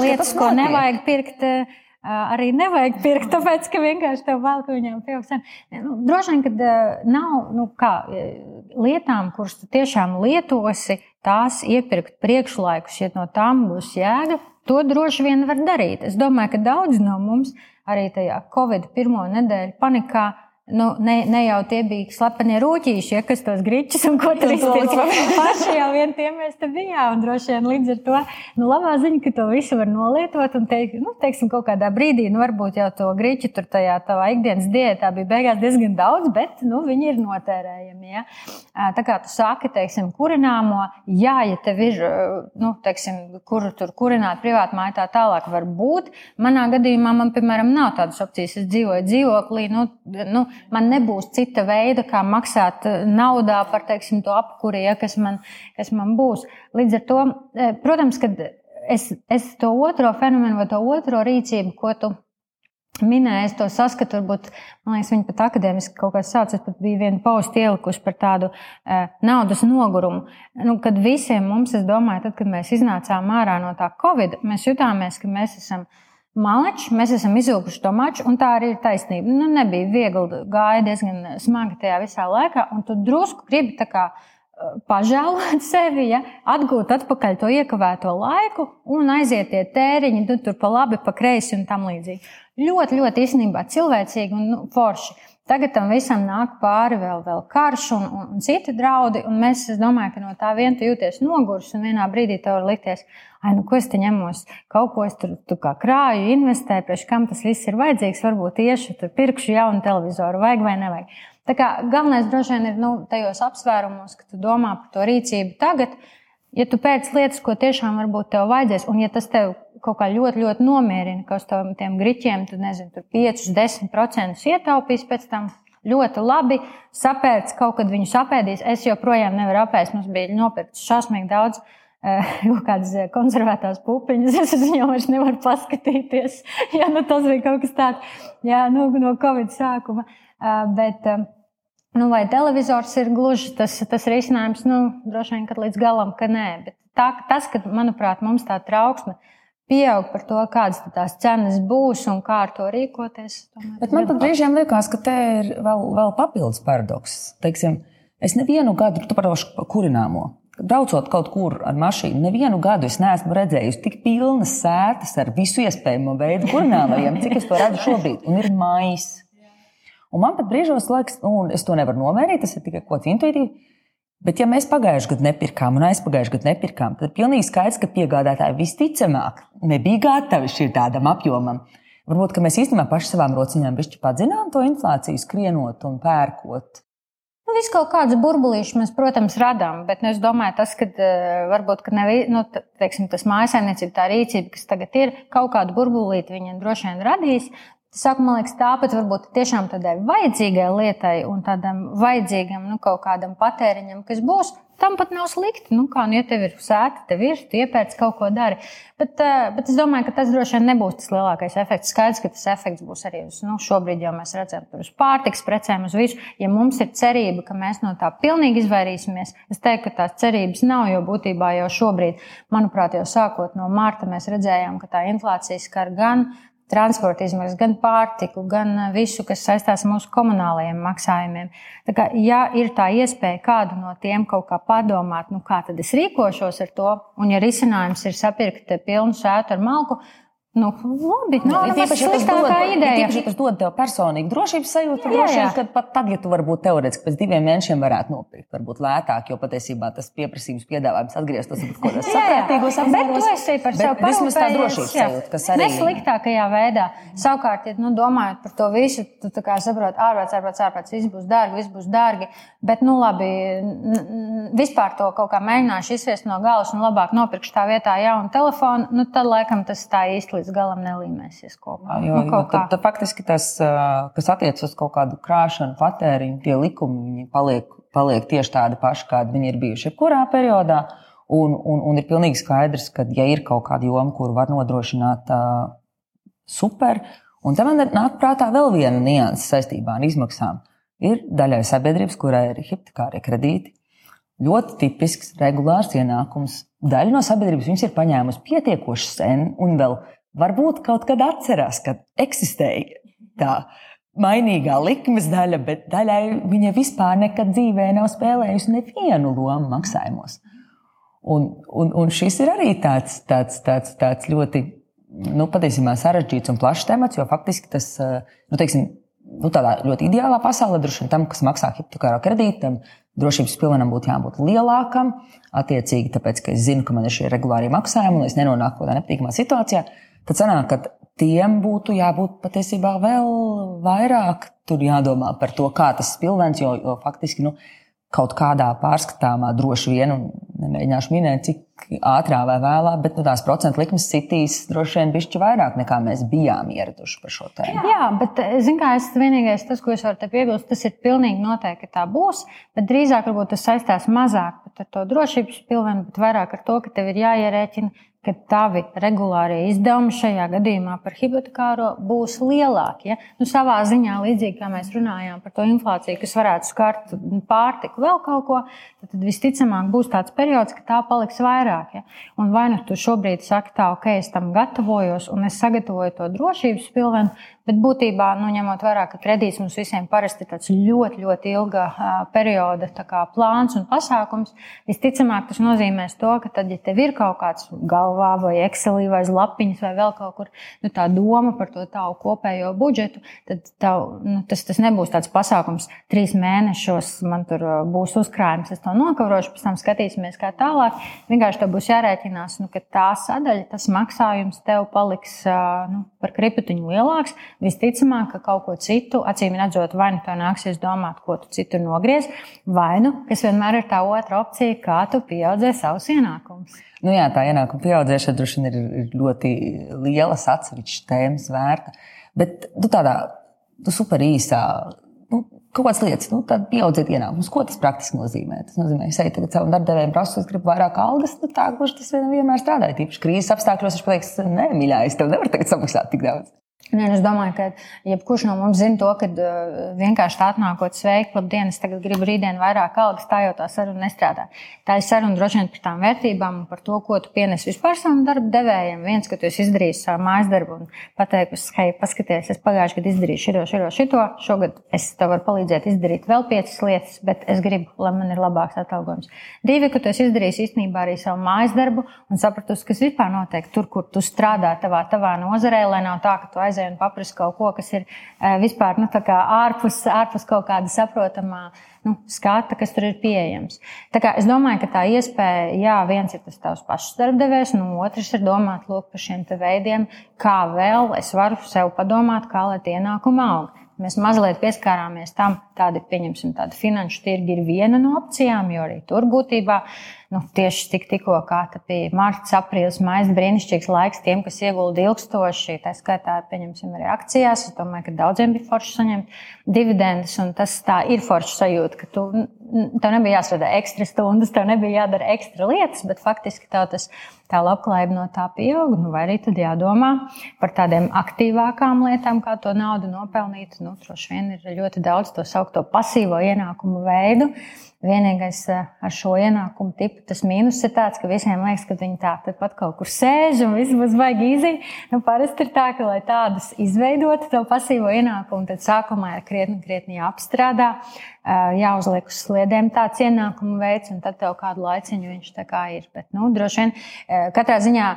lietas, tas ko nevajag pirkt. eh, Arī nevajag pirkt, tāpēc, ka vienkārši tev vēl ka viņam pieaugs. cena. Nu, droši vien, ka eh, nav nu, kā, eh, lietām, kuras tu tiešām lietosi, tās iepirkt priekšlaikus, ja no tām būs jēga, to droši vien var darīt. Es domāju, ka daudz no mums arī tajā Covid pirmo nedēļu panikā. Nu, ne, ne jau tie bija slepeni rūtīši, ja, kas tos grīčus un ko tur izpildīja. Paši jau vien tie mēs te bijām. Un droši vien līdz ar to nu, labā ziņa, ka to visu var nolietot un teikt, nu, teiksim, kaut kādā brīdī, nu, varbūt jau to grīču tur tajā tavā ikdienas diētā bija beigās diezgan daudz, bet nu, viņi ir notērējami. Ja. Tā kā tu saki, teiksim, kurināmo, jā, ja tev ir, nu, teiksim, kur tur kurināt privāti mājā, tā tālāk var būt. Manā gadījumā man, piemēram, nav tādas opcijas. Es dzīvoju dzīvoklī, nu, nu, man nebūs cita veida, kā maksāt eh, naudā par teiksim, to apkuri, ja, kas, man, kas man būs. Līdz ar to, eh, protams, kad es, es to otro fenomenu vai to otro rīcību, ko tu minēji, es to saskatu, varbūt, man liekas, viņi pat akadēmiski kaut kā sauc, es pat biju vienu paustu ielikuši par tādu uh, naudas nogurumu. Nu, kad visiem mums, es domāju, tad, kad mēs iznācām ārā no tā Covid, mēs jutāmies, ka mēs esam Malači, mēs esam izvilkuši to maču, un tā arī ir taisnība. Nu, nebija viegli, gāja diezgan smagi tajā visā laikā, un tu drusku gribi tā kā eh, pažēlot sevi, ja, atgūt atpakaļ to iekavēto laiku un aiziet tie tēriņi, nu, tur pa labi, pa kreisi un tam līdzīgi. Ļoti, ļoti īstenībā cilvēcīgi un nu, forši. Tagad tam visam nāk pāri vēl, vēl karš un, un, un citi draudi. Un mēs, es domāju, ka no tā vien tu jūties noguris un vienā brīdī tev var likties, ah, nu, ko es te ņemos, kaut ko es tur, tur kā krāju, investēju, priekš kam tas viss ir vajadzīgs. Varbūt tieši tur pirkšu jaunu televizoru, vajag vai nevajag. Tā kā galvenais droši vien ir nu, tajos apsvērumos, ka tu domā par to rīcību tagad. Ja tu pēc lietas, ko tiešām varbūt tev vajadzēs, un ja tas tev kaut kā ļoti, ļoti nomierina, ka uz tiem, griķiem tu nezini, tur 5, 10% ietaupīs pēc tam. Ļoti labi sapērts, kaut kad viņu apēdīs. Es joprojām nevaru apēst. Mums bija nopirkts šausmīgi daudz eh, kaut kādas eh, konservētās pupiņas. Es uz viņiem vairs nevaru paskatīties. Jā, nu, tas bija kaut kas tāds jā, nu, no Covid sākuma. Eh, Bet, eh, nu, vai televizors ir gluži tas, tas risinājums? Nu, droši vien, ka līdz galam, ka nē. Bet tā, tas, ka, manuprāt, mums tā trauksme pieaug par to, kādas tās cenas būs un kā ar to rīkoties. tomēr Bet man pat brīžiem liekas, ka te ir vēl, vēl papildus paradoks. Teiksim, es nevienu gadu, tu par to kurināmo, braucot kaut kur ar mašīnu, nevienu gadu es neesmu redzējusi tik pilnas sētas ar visu iespējamo veidu kurināmajiem, cik es to redzu šobrīd. Un ir maijs. Un man pat brīžos liekas, nu, es to nevaru nomērīt, tas ir tikai kaut kas intuitīvs. Bet, ja mēs pagājušajā gadā nepirkām un aizpagājušajā gadā nepirkām, tad pilnīgi skaidrs, ka piegādātāji visticamāk nebija gatavi šim tādam apjomam. Varbūt mēs īstenībā paši savām rociņām padzinām to inflāciju, skrienot un pērkot. Nu, Visu kaut kādus burbulīšus mēs, protams, radām, bet nu, es domāju, tas, ka uh, varbūt ka nevi, nu, teiksim, tas mājsaimniecība, tā rīcība, kas tagad ir, kaut kādu burbulīti viņa droši vien radīs. Sākumā man liekas, tāpat varbūt tiešām tādai vajadzīgai lietai un tādam vajadzīgam nu, kaut kādam patēriņam, kas būs. Tam pat nav slikti. Nu, kā, nu, ja tev ir sēta, tev ir, tu iepērci kaut ko dari. Bet, uh, bet es domāju, ka tas droši vien nebūs tas lielākais efekts. Skaidrs, ka tas efekts būs arī uz, nu, šobrīd jau mēs redzam, tur uz pārtiks precēm, uz visu. Ja mums ir cerība, ka mēs no tā pilnīgi izvairīsimies, es teiktu, ka tās cerības nav, jo būtībā jau šobrīd, manuprāt, jau sākot no mārta, mēs redzējām, ka tā inflācija skar gan transporta izmaksas, gan pārtiku, gan visu, kas saistās ar mūsu komunālajiem maksājumiem. Tā kā, ja ir tā iespēja kādu no tiem kaut kā padomāt, nu kā tad es rīkošos ar to, un ja risinājums ir sapirkt pilnu sētu ar malku, Nu, labi, nav nu, īpaši sliktākā ideja. Tieši tas dod tev personīgu drošības sajūtu. Jā, jā. Ka pat tad, ja tu varbūt teorētiski pēc diviem mēnešiem varētu nopirkt, varbūt lētāk, jo patiesībā tas pieprasījums piedāvājums atgrieztos kaut kādos saprātīgos apmēros. Bet tu esi par sevi vismaz tā drošības sajūta, kas arī. Nesliktākajā veidā. Savukārt, ja nu, domājot par to visu, tu tā kā saproti, ārprāts, ārprāts, ārprāts, viss būs dārgi, viss būs dārgi. Bet, nu labi, vispār to kaut kā mēģināšu izsviest no galvas un labāk nopirkšu tā vietā jaunu telefonu, nu tad laikam tas tā īsti līdz galam nelīmēsies kopā. Jo, nu, jo, tad, tad faktiski tas, kas attiecas uz kaut kādu krāšanu, patēriņu, tie likumi paliek, paliek tieši tādi paši, kādi viņi ir bijuši jebkurā periodā. Un, un, un ir pilnīgi skaidrs, ka, ja ir kaut kāda joma, kur var nodrošināt uh, super, un tam man nāk prātā vēl viena nianses saistībā ar izmaksām. Ir daļai sabiedrības, kurai ir hipotekārie kredīti, ļoti tipisks, regulārs ienākums. Daļa no sabiedrības viņas ir paņēmusi pietiekoši sen un vēl varbūt kaut kad atcerās, ka eksistēja tā mainīgā likmes daļa, bet daļai viņa vispār nekad dzīvē nav spēlējusi nevienu lomu maksājumos. Un, un, un šis ir arī tāds, tāds, tāds, tāds ļoti nu, patiesībā sarežģīts un plašs temats, jo faktiski tas, nu, teiksim, nu, tādā ļoti ideālā pasaulē, droši vien tam, kas maksā hipotekāro kredītam, drošības pilvenam būtu jābūt lielākam. Attiecīgi, tāpēc, ka es zinu, ka man ir šie regulārie maksājumi, un es nenonāku kādā nepatīkamā situācijā tad sanāk, ka tiem būtu jābūt patiesībā vēl vairāk tur jādomā par to, kā tas spilvens, jo, jo faktiski nu, kaut kādā pārskatāmā droši vien, un nemēģināšu minēt, cik ātrā vai vēlā, bet nu, tās procentu likmes sitīs droši vien bišķi vairāk nekā mēs bijām ieraduši par šo tēmu. Jā, bet, zin kā, es vienīgais, tas, ko es varu te piebilst, tas ir pilnīgi noteikti, tā būs, bet drīzāk varbūt tas saistās mazāk ar to drošības pilvenu, bet vairāk ar to, ka tev ir jāierēķina ka tavi regulārie izdevumi šajā gadījumā par hipotekāro būs lielāki. Ja? Nu, savā ziņā, līdzīgi kā mēs runājām par to inflāciju, kas varētu skart pārtiku, vēl kaut ko, tad, visticamāk būs tāds periods, ka tā paliks vairāk. Ja? Un vai nu tu šobrīd saki, tā, ok, es tam gatavojos un es sagatavoju to drošības pilvenu, Bet būtībā, nu, ņemot vērā, ka kredīts mums visiem parasti ir ļoti, ļoti ilga perioda plāns un pasākums, visticamāk, tas nozīmēs to, ka tad, ja tev ir kaut kāds galvā vai Excelī vai lapiņas vai vēl kaut kur nu, tā doma par to tavu kopējo budžetu, tad tav, nu, tas, tas nebūs tāds pasākums, trīs mēnešos man tur būs uzkrājums, es to nokavrošu, pēc tam skatīsimies, kā tālāk. Vienkārši tev būs jārēķinās, nu, ka tā sadaļa, tas maksājums tev paliks nu, par kriptiņu lielāks visticamāk, ka kaut ko citu, acīm redzot, vai nu tā nāksies domāt, ko tu citur nogriez, vai nu, kas vienmēr ir tā otra opcija, kā tu pieaudzē savus ienākumus. Nu jā, tā ienākuma pieaudzēšana droši vien ir ļoti liela atsevišķa tēmas vērta. Bet nu, tādā nu, super īsā. Kaut kādas lietas, nu, tad pieaudziet ienākumus. Ko tas praktiski nozīmē? Tas nozīmē, ka es eju tagad savam darbdevējam, prasu, es gribu vairāk algas. Nu, tā gluži tas vienmēr strādāja. Tīpaši krīzes apstākļos viņš pateiks, nē, mīļā, es tev nevaru tagad samaksāt tik daudz. Nē, es domāju, ka jebkurš no mums zina to, ka uh, vienkārši atnākot sveiki, labdien, es tagad gribu rītdien vairāk algas, tā jau tā saruna nestrādā. Tā ir saruna droši vien par tām vērtībām un par to, ko tu pienes vispār savam darba devējam. Viens, ka tu esi izdarījis savu mājas darbu un pateikusi, hei, paskaties, es pagājušajā gadā izdarīju šito, šito, šito, šogad es tev varu palīdzēt izdarīt vēl piecas lietas, bet es gribu, lai man ir labāks atalgojums. Divi, ka tu esi izdarījis īstenībā arī savu mājas darbu un sapratusi, kas vispār notiek tur, kur tu strādā tavā, tavā nozarē, lai nav tā, ka tu aizies aiziet un paprasti kaut ko, kas ir eh, vispār nu, ārpus, ārpus kaut kāda saprotamā nu, skata, kas tur ir pieejams. Es domāju, ka tā iespēja, jā, viens ir tas tavs pašs darbdevējs, un otrs ir domāt lūk, par šiem veidiem, kā vēl es varu sev padomāt, kā lai tie ienākumi aug. Mēs mazliet pieskārāmies tam, tādi, pieņemsim, tādi finanšu tirgi ir viena no opcijām, jo arī tur būtībā nu, tieši tik, tikko kā bija marts, aprīlis, maijs, brīnišķīgs laiks tiem, kas iegulda ilgstoši. Tā skaitā, pieņemsim, arī akcijās. Es domāju, ka daudziem bija forši saņemt dividendus, un tas tā ir forši sajūta, ka tu, tev nebija jāstrādā ekstra stundas, tev nebija jādara ekstra lietas, bet faktiski tev tas tā labklājība no tā pieaug. Nu, vai arī tad jādomā par tādiem aktīvākām lietām, kā to naudu nopelnīt. Nu, droši vien ir ļoti daudz to saucamo pasīvo ienākumu veidu. Vienīgais eh, ar šo ienākumu tipu tas mīnus ir tāds, ka visiem liekas, ka viņi tā pat kaut kur sēž un viss būs baigi īzī. Nu, parasti ir tā, ka, lai tādus izveidotu to pasīvo ienākumu, tad sākumā ir krietni, krietni jāapstrādā, eh, jāuzliek uz sliedēm tāds ienākumu veids, un tad tev kādu laiciņu viņš tā kā ir. Bet, nu, droši vien eh, katrā ziņā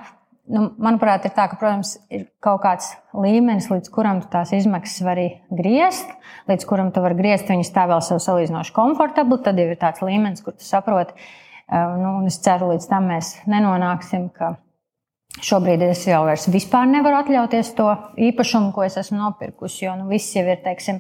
nu, manuprāt, ir tā, ka, protams, ir kaut kāds līmenis, līdz kuram tās izmaksas vari griezt, līdz kuram tu vari griezt viņas tā vēl sev salīdzinoši komfortabli. Tad jau ir tāds līmenis, kur tu saproti, eh, nu, un es ceru, līdz tam mēs nenonāksim, ka Šobrīd es jau vispār nevaru atļauties to īpašumu, ko es esmu nopirkusi, jo nu, viss jau ir teiksim,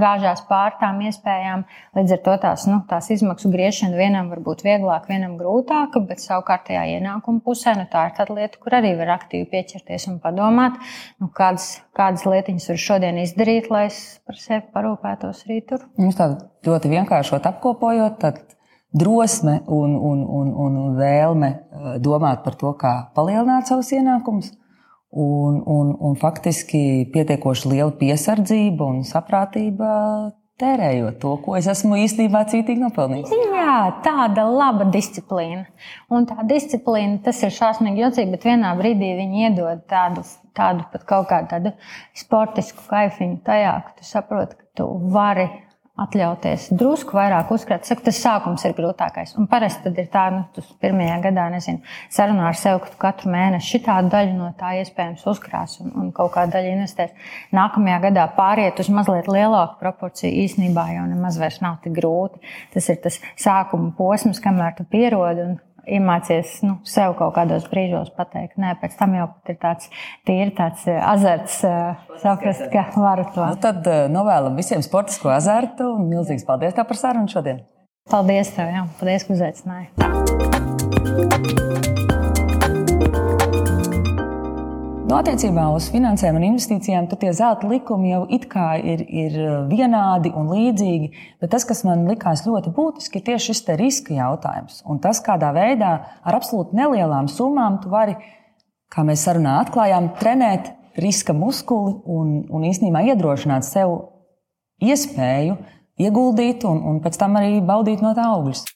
gāžās pār tām iespējām. Līdz ar to tās, nu, tās izmaksu griešana vienam var būt vieglāk, vienam grūtāka, bet savukārt tajā ienākuma pusē nu, tā ir tāda lieta, kur arī var aktīvi pieķerties un padomāt, nu, kādas, kādas lietiņas var šodien izdarīt, lai es par sevi parūpētos rītur. Mums tā ļoti vienkāršot apkopojot. Tad drosme un, un, un, un vēlme eh, domāt par to, kā palielināt savus ieņēmumus. Un, un, un faktiski pietiekoši liela piesardzība un saprātība tērējot to, ko es esmu īstenībā cītīgi nopelnījis. Jā, tāda laba disciplīna. Un tā disciplīna, tas ir šausmīgi jocīgi, bet vienā brīdī viņi iedod tādu, tādu pat kaut kādu sportisku kaifiņu tajā, ka tu saproti, ka tu vari atļauties drusku vairāk uzkrāt. Saku, tas sākums ir grūtākais. Un parasti tad ir tā, nu, tu pirmajā gadā, nezinu, sarunā ar sevi, ka tu katru mēnesi šitādu daļu no tā iespējams uzkrās un, un kaut kādu daļu investēs. Nākamajā gadā pāriet uz mazliet lielāku proporciju īstenībā jau nemaz vairs nav tik grūti. Tas ir tas sākuma posms, kamēr tu pierodi un iemācies nu, sev kaut kādos brīžos pateikt, nē, pēc tam jau ir tāds tīri tāds eh, azarts, eh, saprast, ka varu to. Nu, tad eh, novēlam visiem sportisko azartu un milzīgs paldies par sarunu šodien. Paldies tev, jā, paldies, ka uzaicināji. Nu, attiecībā uz finansēm un investīcijām, tad tie zelta likumi jau it kā ir, ir uh, vienādi un līdzīgi. Bet tas, kas man likās ļoti būtiski, ir tieši šis riska jautājums. Un tas, kādā veidā ar absolūti nelielām summām tu vari, kā mēs sarunā atklājām, trenēt riska muskuli un, un īstenībā iedrošināt sev iespēju ieguldīt un, un pēc tam arī baudīt no tā augļus.